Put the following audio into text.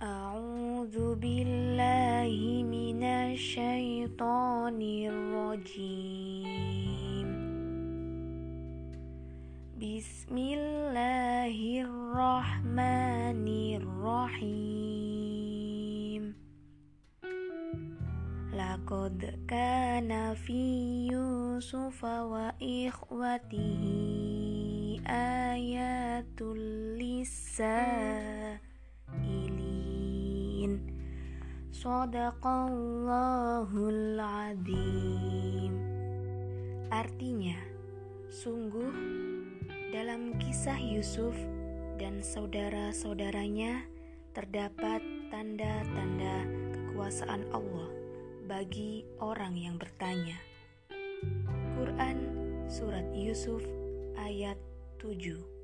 أعوذ بالله من الشيطان الرجيم. بسم الله الرحمن الرحيم. لقد كان في يوسف وإخوته آيات للسائل Sodaqallahul Azim Artinya, sungguh dalam kisah Yusuf dan saudara-saudaranya terdapat tanda-tanda kekuasaan Allah bagi orang yang bertanya. Quran Surat Yusuf ayat 7